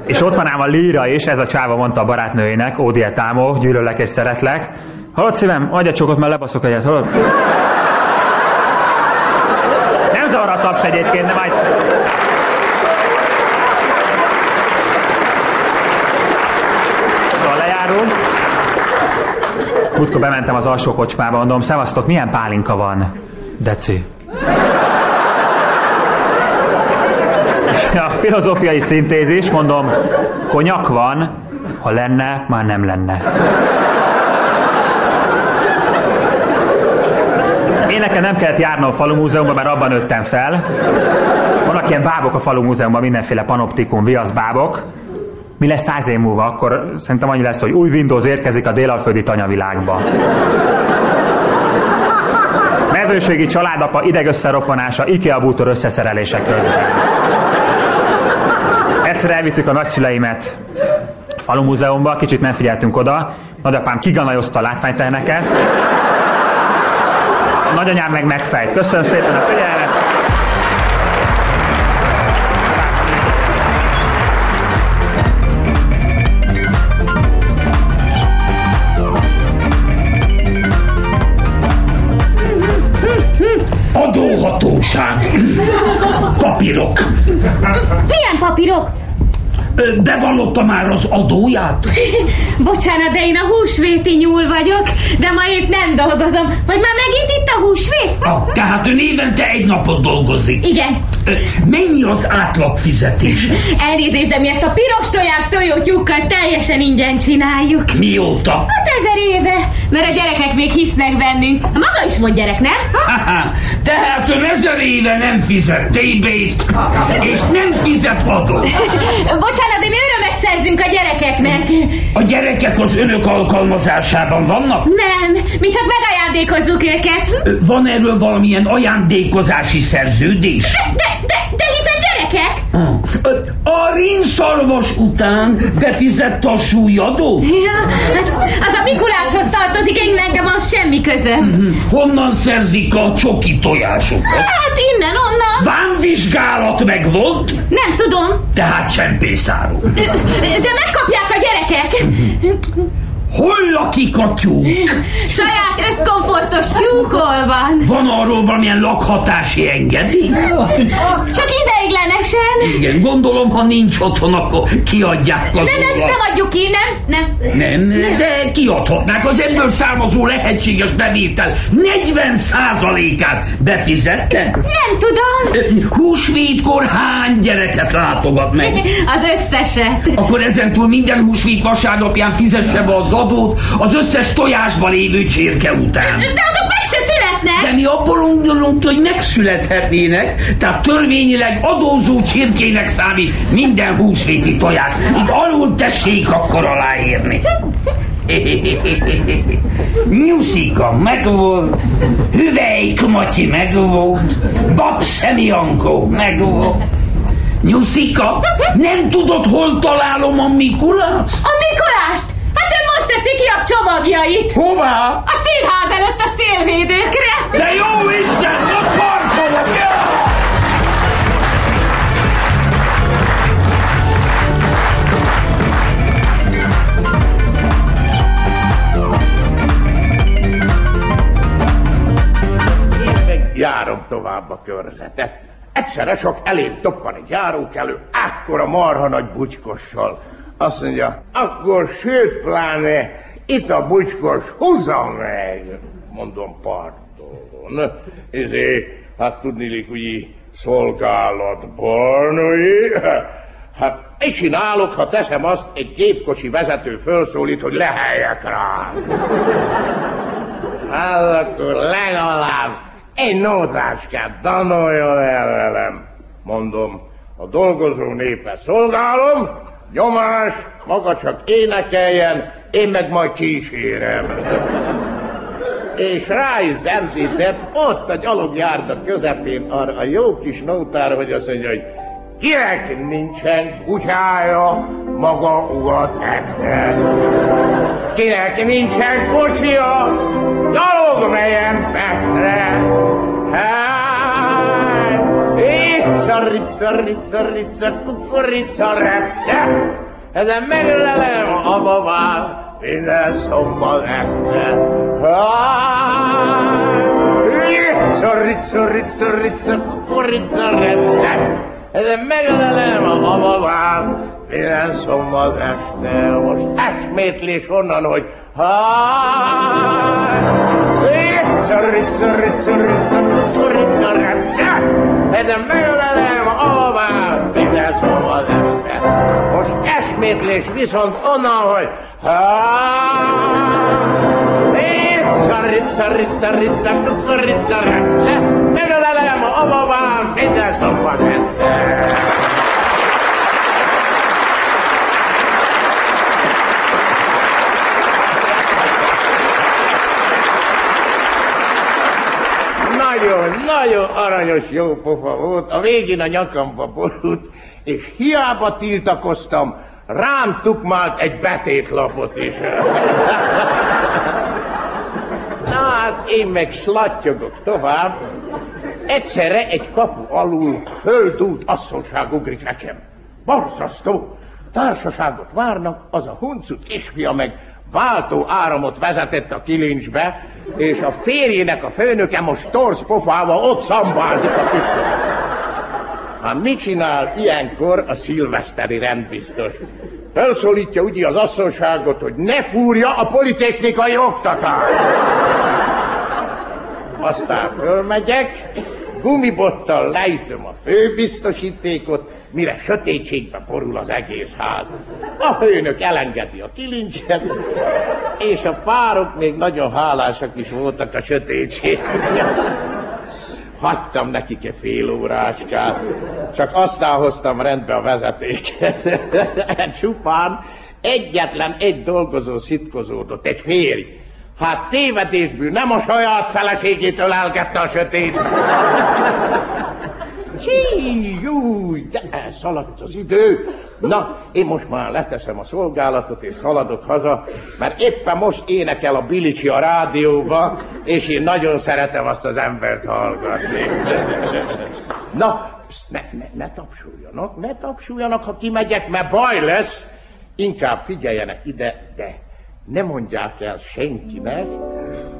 és ott van ám a líra is, ez a csáva mondta a barátnőjének, Ódiel Támó, gyűlöllek és szeretlek. Hallod szívem, adj egy csokot, mert lebaszok egyet, hallod? Nem zavar a taps egyébként, majd... Szóval lejárunk. Múltkor bementem az alsó kocsmába, mondom, szevasztok, milyen pálinka van? Deci. a filozófiai szintézis, mondom, konyak van, ha lenne, már nem lenne. Én nekem nem kellett járnom a falu mert abban nőttem fel. Vannak ilyen bábok a falu mindenféle panoptikum, viaszbábok. Mi lesz száz év múlva? Akkor szerintem annyi lesz, hogy új Windows érkezik a délalföldi tanyavilágba. Mezőségi családapa idegösszeroppanása, IKEA bútor összeszerelések közben. Egyszer elvittük a nagyszüleimet falu múzeumba, kicsit nem figyeltünk oda. Nagyapám kiganajozta a látványteheneket. Nagyanyám meg megfejt. Köszönöm szépen a figyelmet! Adóhatóság. Papírok. Milyen papírok? Bevallotta már az adóját? Bocsánat, de én a húsvéti nyúl vagyok, de ma épp nem dolgozom. Vagy már megint itt a húsvét? Ah, tehát ön évente egy napot dolgozik. Igen. Mennyi az átlag fizetése? Elnézést, de mi ezt a piros tojás tojótyúkkal teljesen ingyen csináljuk. Mióta? Hát ezer éve, mert a gyerekek még hisznek bennünk. A maga is volt gyerek, nem? Haha, Tehát ön ezer éve nem fizet TB-t, és nem fizet adót. Bocsánat, de mi örömet szerzünk a gyerekeknek. A gyerekek az önök alkalmazásában vannak? Nem, mi csak megajándékozzuk őket. Ö, Van erről valamilyen ajándékozási szerződés? De, de, de hiszen gyerekek? A rinszarvas után befizette a súlyadót? Ja, hát az a Mikuláshoz tartozik, én nekem az semmi közöm. Honnan szerzik a csoki tojásokat? Hát innen, onnan. Vámvizsgálat meg volt? Nem tudom. Tehát csempészáról. De megkapják a gyerekek. Hol lakik a tyúk? Saját összkomfortos tyúkol van. Van arról valamilyen lakhatási engedély? Csak ideig Ideiglenesen. Igen, gondolom, ha nincs otthon, akkor kiadják Nem, az nem, nem adjuk ki, nem, nem. Nem, de kiadhatnák az ebből származó lehetséges bevétel 40 százalékát. Befizette? Nem tudom. Húsvétkor hány gyereket látogat meg? Az összeset. Akkor ezentúl minden húsvét vasárnapján fizesse be az adót az összes tojásba lévő csirke után. De azok meg se mi abból gondolunk, hogy megszülethetnének, tehát törvényileg adózó csirkének számít minden húsvéti tojás. Itt alul tessék akkor aláírni. Nyuszika megvolt, Hüvelyk Matyi megvolt, Babszemi Ankó megvolt. Nyuszika, nem tudod, hol találom a Mikulát? A Mikulást? Most teszi ki a csomagjait. Hová? A színház előtt a szélvédőkre. De jó Isten, ott parkolok! Ja! meg járom tovább a körzetet. Egyszerre csak elém toppan egy járókelő, akkora marha nagy bugykossal. Azt mondja, akkor sőt pláne, itt a bucskos, húzza meg! Mondom, pardon. Ezé, hát tudnilik, úgy szolgálatban? Hát mit csinálok, ha teszem azt, egy gépkocsi vezető felszólít, hogy leheljek rá. Hát akkor legalább egy nótácskát danoljon el velem. Mondom, a dolgozó népet szolgálom, nyomás, maga csak énekeljen, én meg majd kísérem. És rá is zendített, ott a gyalogjárda közepén arra a jó kis nótára, hogy azt mondja, hogy kinek nincsen kutyája, maga ugat egyszer. Kinek nincsen kocsia, gyalog melyen Pestre. Hát, Rica, rica, rica, rica, kukorica, repce. Ezen meglelem a babát, minden szombat este. Rica, rica, rica, rica, kukorica, repce. Ezen meglelem a babát, minden szombat este. Most esmétlés onnan, hogy Rica, rica, rica, rica, kukorica, repce. Meglelem a babát, minden szombat este. Most esmétlés viszont onnan, hogy Rica, rica, rica, rica, kukorica, repce. Meglelem a babát, minden szombat este. Nagyon, nagyon aranyos jó pofa volt, a végén a nyakamba borult, és hiába tiltakoztam, rám tukmált egy betétlapot is. Na hát én meg slattyogok tovább, egyszerre egy kapu alul földút asszonság ugrik nekem. Borzasztó! Társaságot várnak, az a huncut kisfia meg váltó áramot vezetett a kilincsbe, és a férjének a főnöke most torz pofával ott szambázik a püspök. Hát mit csinál ilyenkor a szilveszteri rendbiztos? Felszólítja ugye az asszonságot, hogy ne fúrja a politechnikai oktatást. Aztán fölmegyek, gumibottal lejtöm a főbiztosítékot, mire sötétségbe borul az egész ház. A főnök elengedi a kilincset, és a párok még nagyon hálásak is voltak a sötétség. Hagytam nekik egy fél óráskát, csak aztán hoztam rendbe a vezetéket. Csupán egyetlen egy dolgozó szitkozódott, egy férj. Hát tévedésből nem a saját feleségétől elkette a sötét. Csí, júj, de elszaladt az idő. Na, én most már leteszem a szolgálatot, és szaladok haza, mert éppen most énekel a Bilicsi a rádióba, és én nagyon szeretem azt az embert hallgatni. Na, pszt, ne, ne, ne tapsuljanak, ne tapsuljanak, ha kimegyek, mert baj lesz. Inkább figyeljenek ide, de ne mondják el senkinek,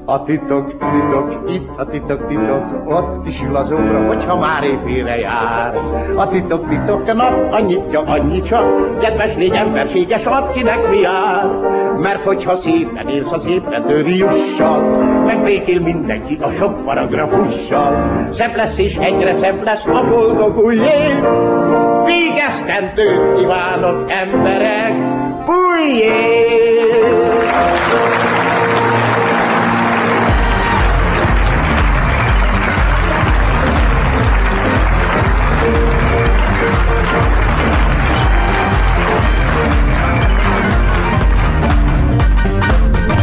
A titok, titok, itt a titok, titok, ott is ül az óra, hogyha már éjfélre jár. A titok, titok, a nap annyitja, annyi csak, kedves légy emberséges, add kinek mi jár. Mert hogyha szépen élsz az ébredő jussal, megbékél mindenki a sok paragrafussal. Szebb lesz és egyre szebb lesz a boldog új év. Végeztendőt kívánok emberek!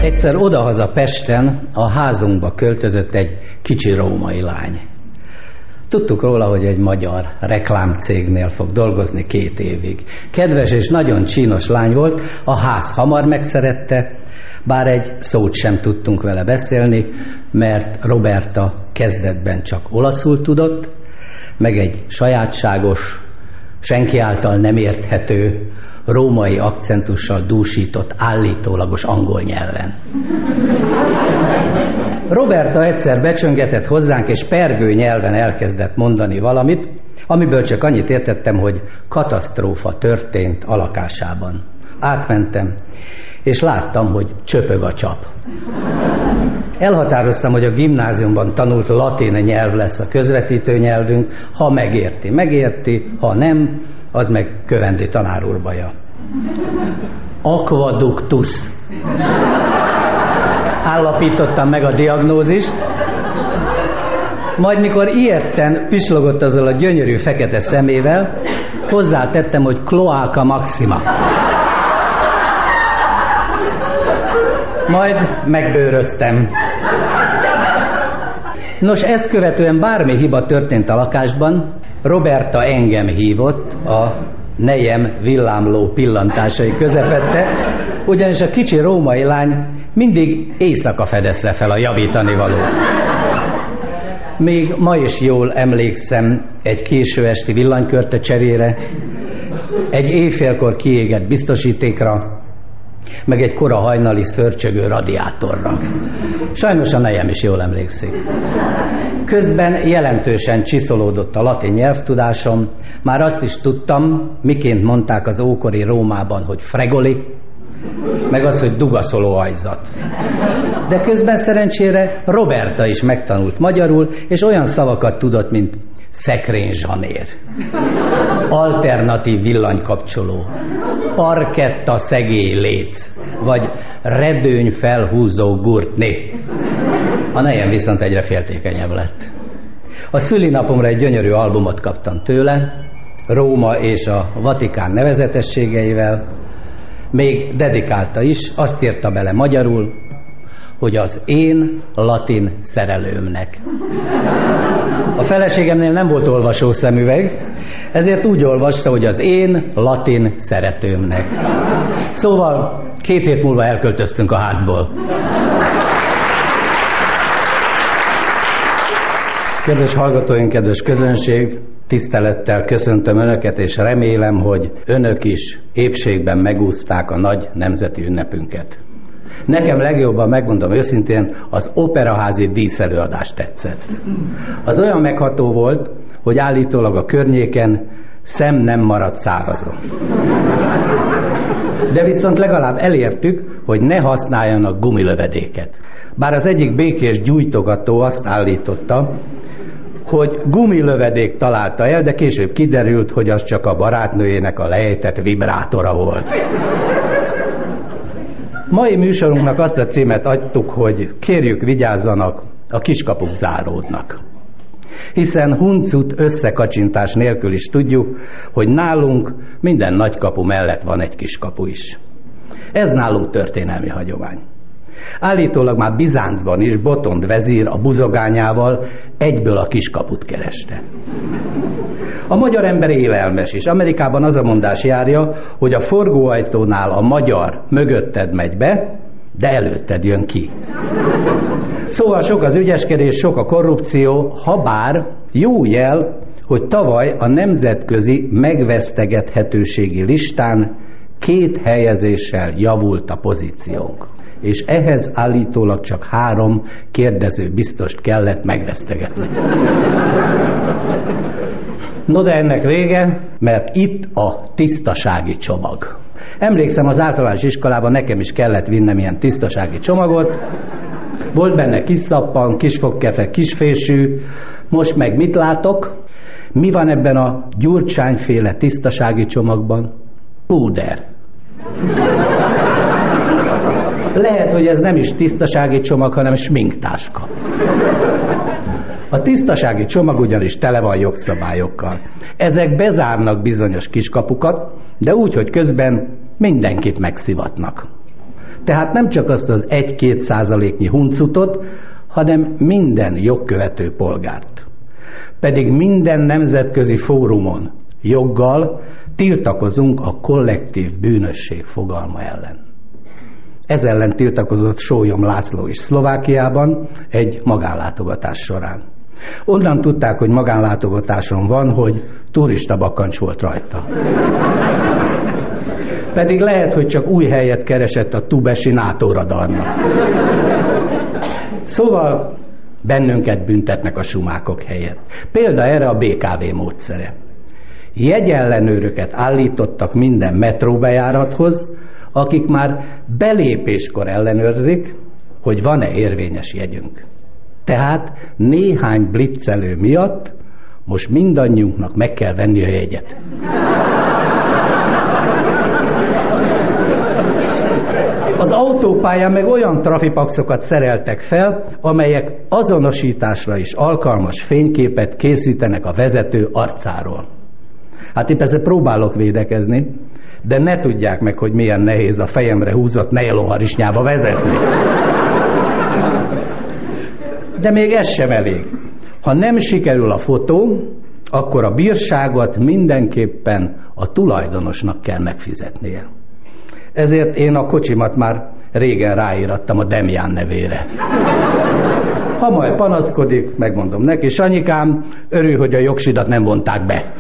Egyszer odahaza Pesten a házunkba költözött egy kicsi római lány. Tudtuk róla, hogy egy magyar reklámcégnél fog dolgozni két évig. Kedves és nagyon csínos lány volt, a ház hamar megszerette, bár egy szót sem tudtunk vele beszélni, mert Roberta kezdetben csak olaszul tudott, meg egy sajátságos, senki által nem érthető, római akcentussal dúsított állítólagos angol nyelven. Roberta egyszer becsöngetett hozzánk, és pergő nyelven elkezdett mondani valamit, amiből csak annyit értettem, hogy katasztrófa történt a. Átmentem, és láttam, hogy csöpög a csap. Elhatároztam, hogy a gimnáziumban tanult latin nyelv lesz a közvetítő nyelvünk, ha megérti, megérti, ha nem, az meg kövendi tanár úr. Aquaductus. Állapítottam meg a diagnózist, majd mikor ilyetten pislogott azzal a gyönyörű fekete szemével, hozzátettem, hogy kloáka maxima. Majd megbőröztem. Nos, ezt követően bármi hiba történt a lakásban, Roberta engem hívott a nejem villámló pillantásai közepette, ugyanis a kicsi római lány mindig éjszaka fedezte fel a javítani való. Még ma is jól emlékszem egy késő esti villanykörte cserére, egy éjfélkor kiégett biztosítékra, meg egy kora hajnali szörcsögő radiátorra. Sajnos a nejem is jól emlékszik. Közben jelentősen csiszolódott a latin nyelvtudásom, már azt is tudtam, miként mondták az ókori Rómában, hogy fregoli, meg az, hogy dugaszoló ajzat. De közben szerencsére Roberta is megtanult magyarul, és olyan szavakat tudott, mint szekrényzsanér, alternatív villanykapcsoló, parketta szegély léc, vagy redőny felhúzó gurtné. A nejem viszont egyre féltékenyebb lett. A szülinapomra egy gyönyörű albumot kaptam tőle, Róma és a Vatikán nevezetességeivel, még dedikálta is, azt írta bele magyarul, hogy az én latin szerelőmnek. A feleségemnél nem volt olvasó szemüveg, ezért úgy olvasta, hogy az én latin szeretőmnek. Szóval két hét múlva elköltöztünk a házból. Kedves hallgatóink, kedves közönség, tisztelettel köszöntöm Önöket, és remélem, hogy Önök is épségben megúzták a nagy nemzeti ünnepünket. Nekem legjobban, megmondom őszintén, az operaházi díszelőadás tetszett. Az olyan megható volt, hogy állítólag a környéken szem nem maradt szárazon. De viszont legalább elértük, hogy ne használjanak gumilövedéket. Bár az egyik békés gyújtogató azt állította, hogy gumilövedék találta el, de később kiderült, hogy az csak a barátnőjének a lejtett vibrátora volt. Mai műsorunknak azt a címet adtuk, hogy kérjük vigyázzanak, a kiskapuk záródnak. Hiszen huncut összekacsintás nélkül is tudjuk, hogy nálunk minden nagykapu mellett van egy kiskapu is. Ez nálunk történelmi hagyomány. Állítólag már Bizáncban is Botond vezír a buzogányával egyből a kiskaput kereste. A magyar ember élelmes, és Amerikában az a mondás járja, hogy a forgóajtónál a magyar mögötted megy be, de előtted jön ki. Szóval sok az ügyeskedés, sok a korrupció, ha bár jó jel, hogy tavaly a nemzetközi megvesztegethetőségi listán két helyezéssel javult a pozíciónk. És ehhez állítólag csak három kérdező biztost kellett megvesztegetni. No de ennek vége, mert itt a tisztasági csomag. Emlékszem, az általános iskolában nekem is kellett vinnem ilyen tisztasági csomagot. Volt benne kis szappan, kis fogkefe, kisfésű. Most meg mit látok? Mi van ebben a gyurcsányféle tisztasági csomagban? Púder. Lehet, hogy ez nem is tisztasági csomag, hanem sminktáska. A tisztasági csomag ugyanis tele van jogszabályokkal. Ezek bezárnak bizonyos kiskapukat, de úgy, hogy közben mindenkit megszivatnak. Tehát nem csak azt az 1-2 százaléknyi huncutot, hanem minden jogkövető polgárt. Pedig minden nemzetközi fórumon joggal tiltakozunk a kollektív bűnösség fogalma ellen. Ez ellen tiltakozott Sólyom László is Szlovákiában egy magánlátogatás során. Onnan tudták, hogy magánlátogatáson van, hogy turista bakancs volt rajta. Pedig lehet, hogy csak új helyet keresett a tubesi NATO radarnak. Szóval bennünket büntetnek a sumákok helyett. Példa erre a BKV módszere. Jegyellenőröket állítottak minden metróbejárathoz, akik már belépéskor ellenőrzik, hogy van-e érvényes jegyünk. Tehát néhány blitzelő miatt most mindannyiunknak meg kell venni a jegyet. Az autópályán meg olyan trafipaxokat szereltek fel, amelyek azonosításra is alkalmas fényképet készítenek a vezető arcáról. Hát itt persze próbálok védekezni, de ne tudják meg, hogy milyen nehéz a fejemre húzott nejlóharisnyába vezetni. De még ez sem elég. Ha nem sikerül a fotó, akkor a bírságot mindenképpen a tulajdonosnak kell megfizetnie. Ezért én a kocsimat már régen ráírattam a Demján nevére. Ha majd panaszkodik, megmondom neki, Sanyikám, örül, hogy a jogsidat nem vonták be.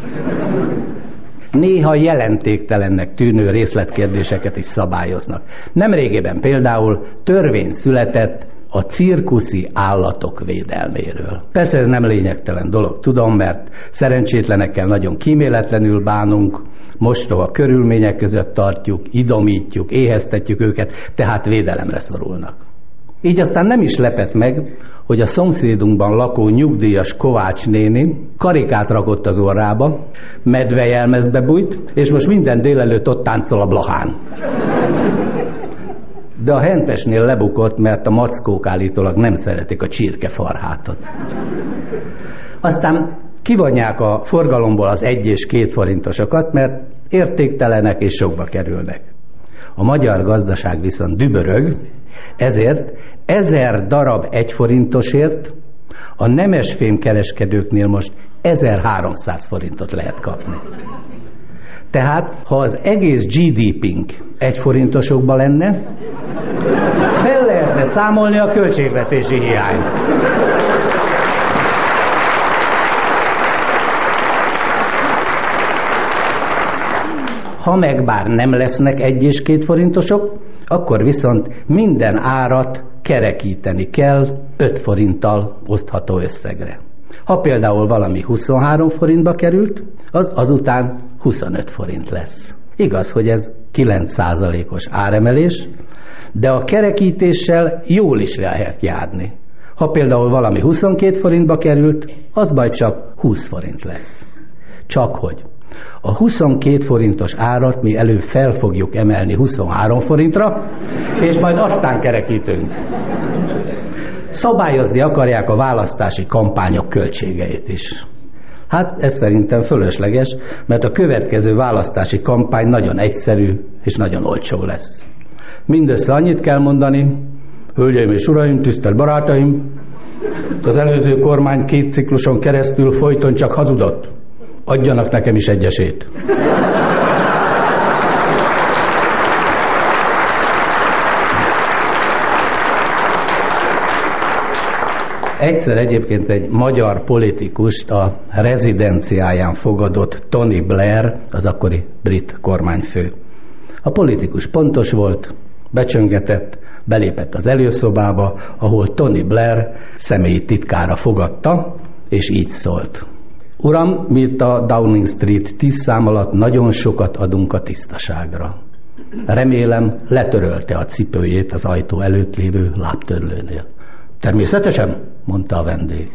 Néha jelentéktelennek tűnő részletkérdéseket is szabályoznak. Nemrégében például törvény született a cirkuszi állatok védelméről. Persze ez nem lényegtelen dolog, tudom, mert szerencsétlenekkel nagyon kíméletlenül bánunk, mostoha körülmények között tartjuk, idomítjuk, éheztetjük őket, tehát védelemre szorulnak. Így aztán nem is lepett meg, hogy a szomszédunkban lakó nyugdíjas Kovács néni karikát rakott az orrába, medvejelmezbe bújt, és most minden délelőtt ott táncol a blahán. De a hentesnél lebukott, mert a mackók állítólag nem szeretik a csirkefarhátot. Aztán kivonják a forgalomból az egy és két forintosokat, mert értéktelenek és sokba kerülnek. A magyar gazdaság viszont dübörög, ezért ezer darab egy forintosért a nemes fémkereskedőknél most 1300 forintot lehet kapni. Tehát, ha az egész GDP-nk egy forintosokban lenne, fel lehetne számolni a költségvetési hiányt. Ha meg bár nem lesznek egy és két forintosok, akkor viszont minden árat kerekíteni kell 5 forinttal osztható összegre. Ha például valami 23 forintba került, az azután 25 forint lesz. Igaz, hogy ez 9%-os áremelés, de a kerekítéssel jól is lehet járni. Ha például valami 22 forintba került, az baj csak 20 forint lesz. Csak hogy a 22 forintos árat mi elő fel fogjuk emelni 23 forintra, és majd aztán kerekítünk. Szabályozni akarják a választási kampányok költségeit is. Hát ez szerintem fölösleges, mert a következő választási kampány nagyon egyszerű és nagyon olcsó lesz. Mindössze annyit kell mondani, hölgyeim és uraim, tisztelt barátaim, az előző kormány két cikluson keresztül folyton csak hazudott. Adjanak nekem is egyesét. Egyszer egyébként egy magyar politikust a rezidenciáján fogadott Tony Blair, az akkori brit kormányfő. A politikus pontos volt, Becsöngetett, belépett az előszobába, ahol Tony Blair személyi titkára fogadta, és így szólt. Uram, mi itt a Downing Street 10 szám alatt nagyon sokat adunk a tisztaságra. Remélem letörölte a cipőjét az ajtó előtt lévő lábtörlőnél. Természetesen, mondta a vendég.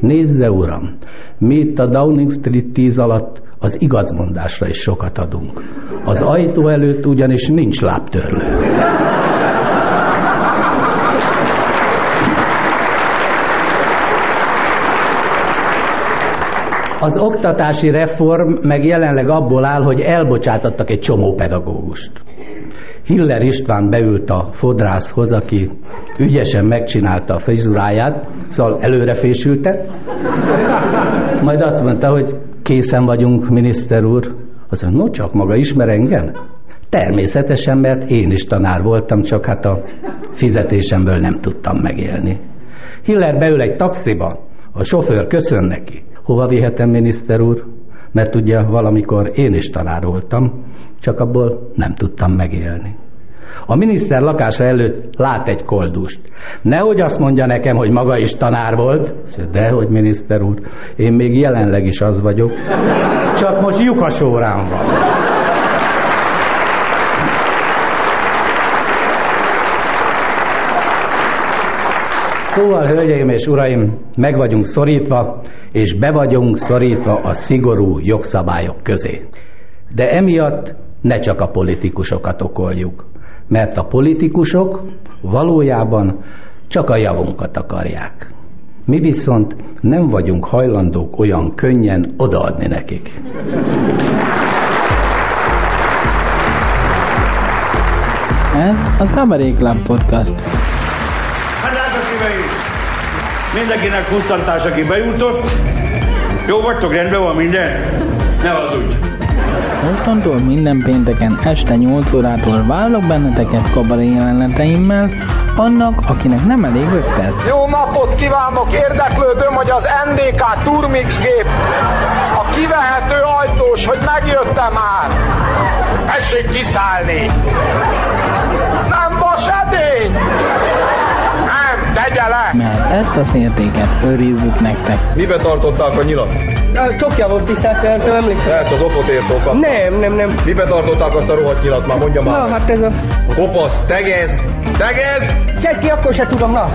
Nézze, uram, mi itt a Downing Street 10 alatt az igazmondásra is sokat adunk. Az ajtó előtt ugyanis nincs lábtörlő. Az oktatási reform meg jelenleg abból áll, hogy elbocsátottak egy csomó pedagógust. Hiller István beült a fodrászhoz, aki ügyesen megcsinálta a frizuráját, szóval előre fésülte. Majd azt mondta, hogy készen vagyunk, miniszter úr. Azt mondja, no csak maga ismer engem? Természetesen, mert én is tanár voltam, csak hát a fizetésemből nem tudtam megélni. Hiller beül egy taxiba, a sofőr köszön neki. Hova vihetem, miniszter úr? Mert ugye valamikor én is tanár voltam, csak abból nem tudtam megélni. A miniszter lakása előtt lát egy koldust. Nehogy azt mondja nekem, hogy maga is tanár volt. De, hogy miniszter úr, én még jelenleg is az vagyok. Csak most lyukasórán van. Szóval, hölgyeim és uraim, meg vagyunk szorítva, és be vagyunk szorítva a szigorú jogszabályok közé. De emiatt ne csak a politikusokat okoljuk, mert a politikusok valójában csak a javunkat akarják. Mi viszont nem vagyunk hajlandók olyan könnyen odaadni nekik. Ez a Cabaret Club Podcast. Mindenkinek kusztantás, aki bejutott. Jó vagytok, rendben van minden? Ne hazudj! Mostantól minden pénteken este 8 órától válok benneteket kabaré jeleneteimmel, annak, akinek nem elég 5 perc. Jó napot kívánok! Érdeklődöm, hogy az NDK Turmix gép a kivehető ajtós, hogy megjöttem már. Tessék kiszállni! Nem vas edény! Nem, tegye le! Mert ezt az értéket őrizzük nektek. Mibe tartották a nyilat? Tokja volt tisztelt feltől, emlékszem. Persze, az okot ért Nem, nem, nem. Mibe tartották azt a rohadt nyilat már, mondja már. Na, hát ez a... Kopasz, tegez! Tegez! Csesz ki, akkor se tudom, na.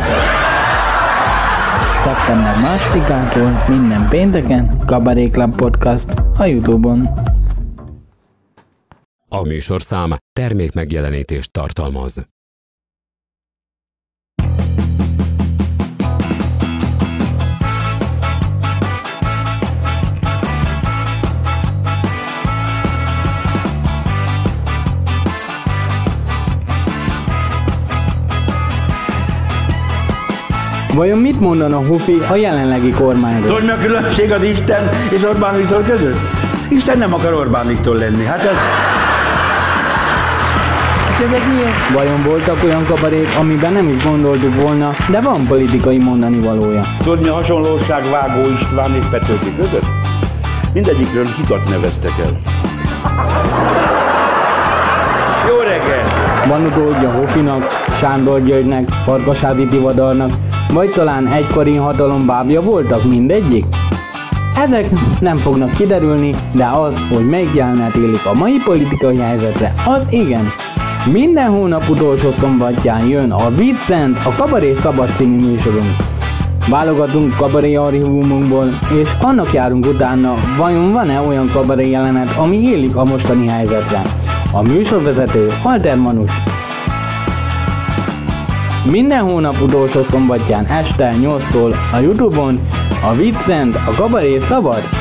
Szeptember másodikától minden pénteken Cabaret Club Podcast a Youtube-on. A műsorszám termék megjelenítést tartalmaz. Vajon mit mondana Hufi a jelenlegi kormányról? Tudod, mi a különbség az Isten és Orbán Viktor között? Isten nem akar Orbán Viktor lenni. Hát ez... Hát. Vajon voltak olyan kabarék, amiben nem is gondoltuk volna, de van politikai mondani valója. Tudod, mi a hasonlóság Vágó István és Petőfi között? Mindegyikről hitat neveztek el. Jó reggel! Van utódja Hofinak, Sándor Györgynek, Farkasádi Tivadarnak, vagy talán egykori hatalom bábja voltak mindegyik? Ezek nem fognak kiderülni, de az, hogy melyik jelenet élik a mai politikai helyzetre, az igen. Minden hónap utolsó szombatján jön a Vincent, a Kabaré Szabad című műsorunk. Válogatunk kabaré archívumunkból, és annak járunk utána, vajon van-e olyan kabaré jelenet, ami élik a mostani helyzetre. A műsorvezető Alter Manus. Minden hónap utolsó szombatján este 8-tól a Youtube-on a Vincent, a Kabaré Szabad